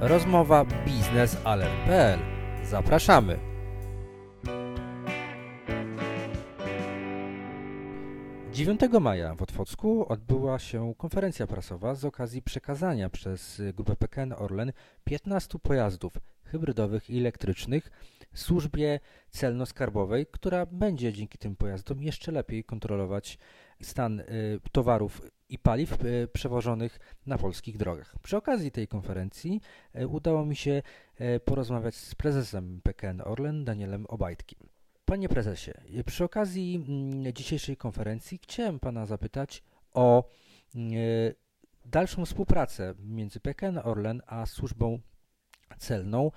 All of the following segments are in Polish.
Rozmowa biznesalert.pl. Zapraszamy. Dziewiątego maja w Otwocku odbyła się konferencja prasowa z okazji przekazania przez Grupę PKN Orlen 15 pojazdów hybrydowych i elektrycznych służbie celno-skarbowej, która będzie dzięki tym pojazdom jeszcze lepiej kontrolować stan y, towarów i paliw y, przewożonych na polskich drogach. Przy okazji tej konferencji y, udało mi się porozmawiać z prezesem PKN Orlen, Danielem Obajtkiem. Panie prezesie, przy okazji mm, dzisiejszej konferencji chciałem pana zapytać o dalszą współpracę między PKN Orlen a służbą celną.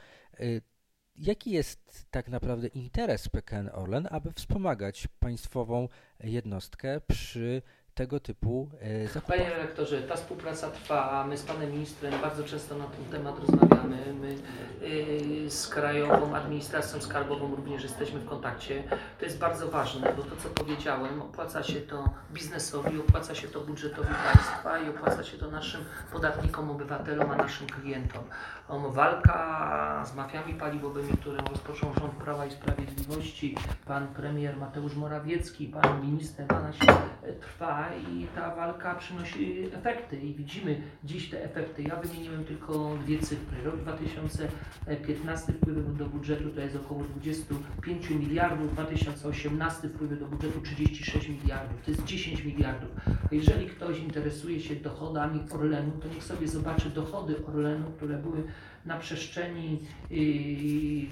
Jaki jest tak naprawdę interes PKN Orlen, aby wspomagać państwową jednostkę przy tego typu e, zakupach? Panie redaktorze, ta współpraca trwa. My z panem ministrem bardzo często na ten temat rozmawiamy. My y, z Krajową Administracją Skarbową również jesteśmy w kontakcie. To jest bardzo ważne, bo to co powiedziałem, opłaca się to biznesowi, opłaca się to budżetowi państwa i opłaca się to naszym podatnikom, obywatelom, a naszym klientom. Walka z mafiami paliwowymi, którą rozpoczął rząd Prawa i Sprawiedliwości, pan premier Mateusz Morawiecki, pan minister Banaś trwa i ta walka przynosi efekty i widzimy dziś te efekty. Ja wymieniłem tylko dwie cyfry. Rok 2015 wpływy do budżetu to jest około 25 miliardów, 2018 wpływy do budżetu 36 miliardów, to jest 10 miliardów. Jeżeli ktoś interesuje się dochodami Orlenu, to niech sobie zobaczy dochody Orlenu, które były na przestrzeni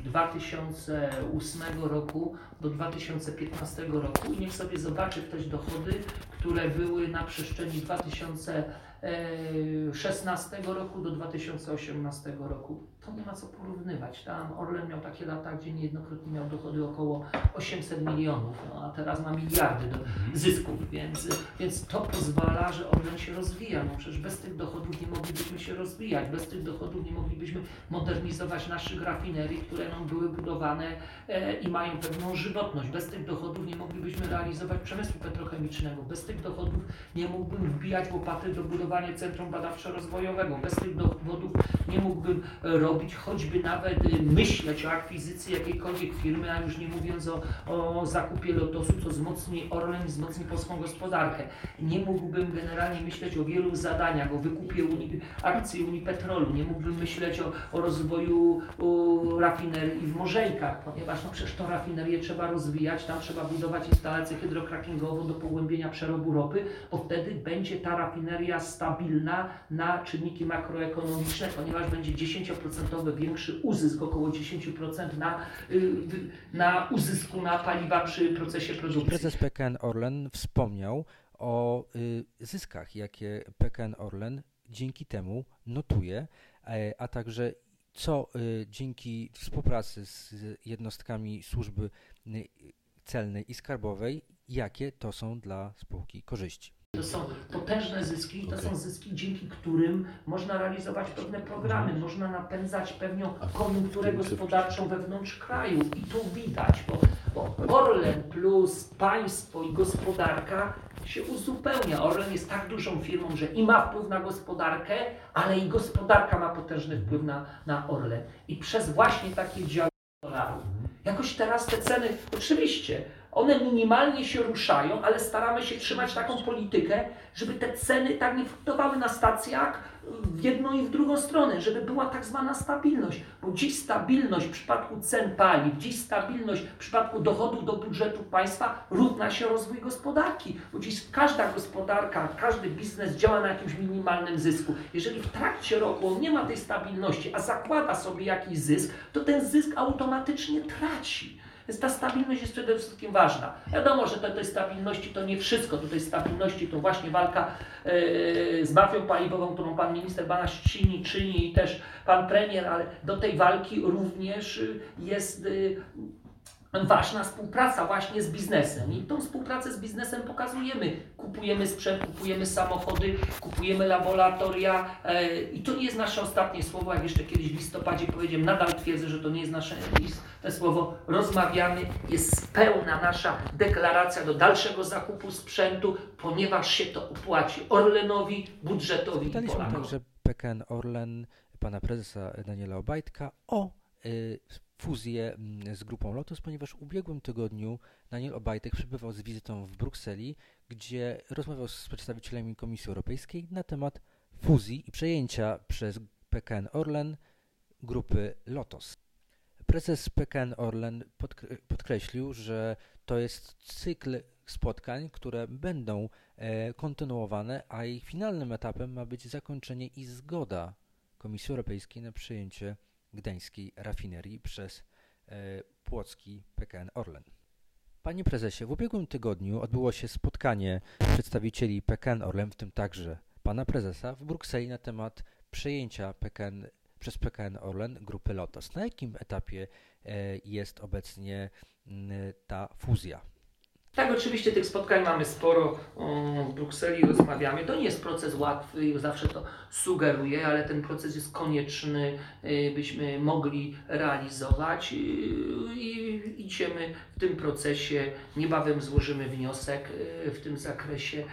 2008 y, roku do 2015 roku i niech sobie zobaczy ktoś dochody, które były na przestrzeni 2016 roku do 2018 roku to nie ma co porównywać. Tam Orlen miał takie lata, gdzie niejednokrotnie miał dochody około 800 milionów, no, a teraz ma miliardy do mhm. zysków, więc, więc to pozwala, że Orlen się rozwija. No przecież bez tych dochodów nie moglibyśmy się rozwijać, bez tych dochodów nie moglibyśmy modernizować naszych rafinerii, które nam były budowane e, i mają pewną żywotność. Bez tych dochodów nie moglibyśmy realizować przemysłu petrochemicznego. Bez tych dochodów nie mógłbym wbijać łopaty do budowania Centrum Badawczo-Rozwojowego. Bez tych dochodów nie mógłbym robić robić, choćby nawet y, myśleć o akwizycji jakiejkolwiek firmy, a już nie mówiąc o, o zakupie Lotosu, co wzmocni Orlen, wzmocni polską gospodarkę. Nie mógłbym generalnie myśleć o wielu zadaniach, o wykupie Uni, akcji Unipetrolu, nie mógłbym myśleć o, o rozwoju o rafinerii w Morzejkach, ponieważ no przecież to rafinerię trzeba rozwijać, tam trzeba budować instalację hydrokrackingową do pogłębienia przerobu ropy, bo wtedy będzie ta rafineria stabilna na czynniki makroekonomiczne, ponieważ będzie 10% większy uzysk, około 10% na, y, na uzysku na paliwa przy procesie produkcji. Prezes PKN Orlen wspomniał o y, zyskach, jakie PKN Orlen dzięki temu notuje, e, a także co y, dzięki współpracy z jednostkami służby celnej i skarbowej, jakie to są dla spółki korzyści. To są potężne zyski i to są zyski, dzięki którym można realizować pewne programy, mhm. można napędzać pewną koniunkturę gospodarczą wewnątrz kraju. I tu widać, bo, bo Orlen plus państwo i gospodarka się uzupełnia. Orlen jest tak dużą firmą, że i ma wpływ na gospodarkę, ale i gospodarka ma potężny wpływ na, na Orlen. I przez właśnie takie działania jakoś teraz te ceny, oczywiście, one minimalnie się ruszają, ale staramy się trzymać taką politykę, żeby te ceny tak nie fluktuowały na stacjach w jedną i w drugą stronę, żeby była tak zwana stabilność. Bo dziś stabilność w przypadku cen paliw, dziś stabilność w przypadku dochodów do budżetu państwa równa się rozwój gospodarki. Bo dziś każda gospodarka, każdy biznes działa na jakimś minimalnym zysku. Jeżeli w trakcie roku on nie ma tej stabilności, a zakłada sobie jakiś zysk, to ten zysk automatycznie traci. Więc ta stabilność jest przede wszystkim ważna. Wiadomo, że do tej stabilności to nie wszystko. Do tej stabilności to właśnie walka yy, z mafią paliwową, którą pan minister Banaś czyni, czyni i też pan premier, ale do tej walki również jest yy, ważna współpraca właśnie z biznesem. I tą współpracę z biznesem pokazujemy. Kupujemy sprzęt, kupujemy samochody, kupujemy laboratoria e, i to nie jest nasze ostatnie słowo, jak jeszcze kiedyś w listopadzie powiedziałem, nadal twierdzę, że to nie jest nasze te słowo. Rozmawiamy, jest pełna nasza deklaracja do dalszego zakupu sprzętu, ponieważ się to opłaci Orlenowi, budżetowi Pytaliśmy także PKN Orlen pana prezesa Daniela Obajtka o fuzję mm, z grupą Lotus, ponieważ w ubiegłym tygodniu Daniel Obajtek przebywał z wizytą w Brukseli, gdzie rozmawiał z przedstawicielami Komisji Europejskiej na temat fuzji i przejęcia przez PKN Orlen grupy Lotos. Prezes PKN Orlen podkreślił, że to jest cykl spotkań, które będą e, kontynuowane, a ich finalnym etapem ma być zakończenie i zgoda Komisji Europejskiej na przejęcie gdańskiej rafinerii przez e, płocki PKN Orlen. Panie prezesie, w ubiegłym tygodniu odbyło się spotkanie przedstawicieli PKN Orlen, w tym także pana prezesa, w Brukseli na temat przejęcia PKN, przez PKN Orlen grupy Lotos. Na jakim etapie e, jest obecnie ta fuzja? Tak, oczywiście tych spotkań mamy sporo w Brukseli, rozmawiamy. To nie jest proces łatwy, zawsze to sugeruję, ale ten proces jest konieczny, y, byśmy mogli realizować y, i idziemy w tym procesie. Niebawem złożymy wniosek y, w tym zakresie,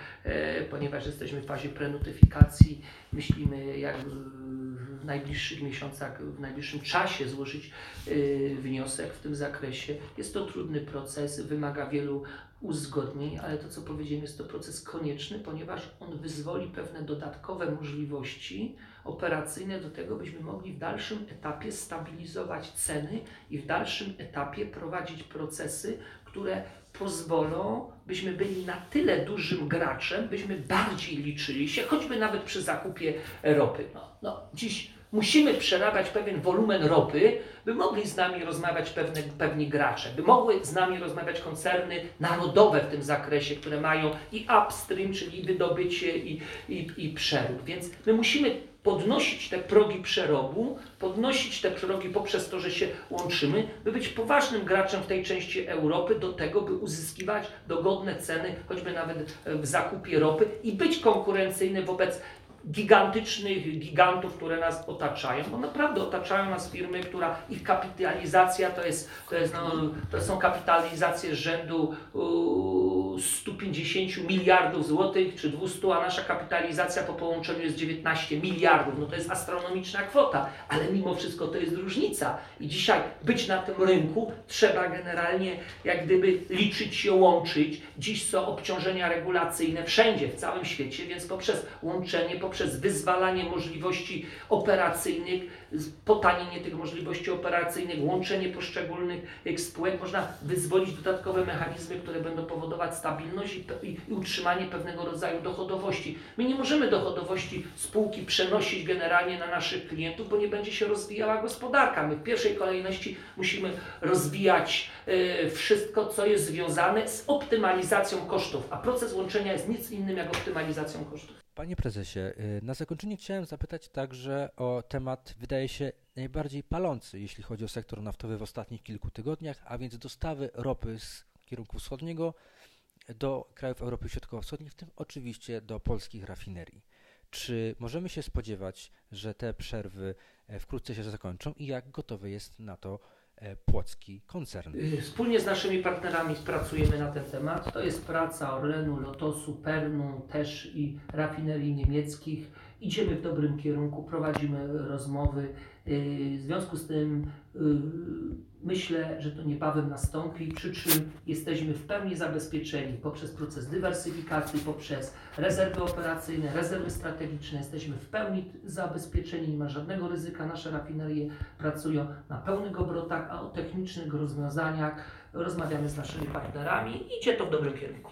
ponieważ jesteśmy w fazie prenotyfikacji. Myślimy, jak w najbliższych miesiącach, w najbliższym czasie złożyć wniosek w tym zakresie. Jest to trudny proces, wymaga wielu uzgodnień, ale to co powiedziałem jest to proces konieczny, ponieważ on wyzwoli pewne dodatkowe możliwości operacyjne do tego, byśmy mogli w dalszym etapie stabilizować ceny i w dalszym etapie prowadzić procesy, które pozwolą, byśmy byli na tyle dużym graczem, byśmy bardziej liczyli się, choćby nawet przy zakupie ropy. No, no, dziś musimy przerabiać pewien wolumen ropy, by mogli z nami rozmawiać pewne, pewni gracze, by mogły z nami rozmawiać koncerny narodowe w tym zakresie, które mają i upstream, czyli wydobycie i, i, i przerób. Więc my musimy podnosić te progi przerobu, podnosić te progi poprzez to, że się łączymy, by być poważnym graczem w tej części Europy do tego, by uzyskiwać dogodne ceny, choćby nawet w zakupie ropy i być konkurencyjny wobec gigantycznych gigantów, które nas otaczają, bo naprawdę otaczają nas firmy, która ich kapitalizacja to jest, to, jest, no, to są kapitalizacje rzędu uh, 150 miliardów złotych czy 200, a nasza kapitalizacja po połączeniu jest 19 miliardów. No to jest astronomiczna kwota, ale mimo wszystko to jest różnica. I dzisiaj być na tym rynku trzeba generalnie jak gdyby liczyć się, łączyć. Dziś są obciążenia regulacyjne wszędzie, w całym świecie, więc poprzez łączenie, poprzez poprzez wyzwalanie możliwości operacyjnych, potanienie tych możliwości operacyjnych, łączenie poszczególnych spółek, można wyzwolić dodatkowe mechanizmy, które będą powodować stabilność i, i, i utrzymanie pewnego rodzaju dochodowości. My nie możemy dochodowości spółki przenosić generalnie na naszych klientów, bo nie będzie się rozwijała gospodarka. My w pierwszej kolejności musimy rozwijać y, wszystko, co jest związane z optymalizacją kosztów, a proces łączenia jest nic innym jak optymalizacją kosztów. Panie prezesie, y, na zakończenie chciałem zapytać także o temat, wydaje się, najbardziej palący, jeśli chodzi o sektor naftowy w ostatnich kilku tygodniach, a więc dostawy ropy z kierunku wschodniego do krajów Europy Środkowo-Wschodniej, w tym oczywiście do polskich rafinerii. Czy możemy się spodziewać, że te przerwy e, wkrótce się zakończą i jak gotowy jest na to płocki koncern. Y, wspólnie z naszymi partnerami pracujemy na ten temat. To jest praca Orlenu, Lotosu, Pernu, też i rafinerii niemieckich. Idziemy w dobrym kierunku, prowadzimy rozmowy. Y, w związku z tym y, myślę, że to niebawem nastąpi, przy czym jesteśmy w pełni zabezpieczeni poprzez proces dywersyfikacji, poprzez rezerwy operacyjne, rezerwy strategiczne. Jesteśmy w pełni zabezpieczeni, nie ma żadnego ryzyka. Nasze rafinerie pracują na pełnych obrotach, a o technicznych rozwiązaniach rozmawiamy z naszymi partnerami. Idzie to w dobrym kierunku.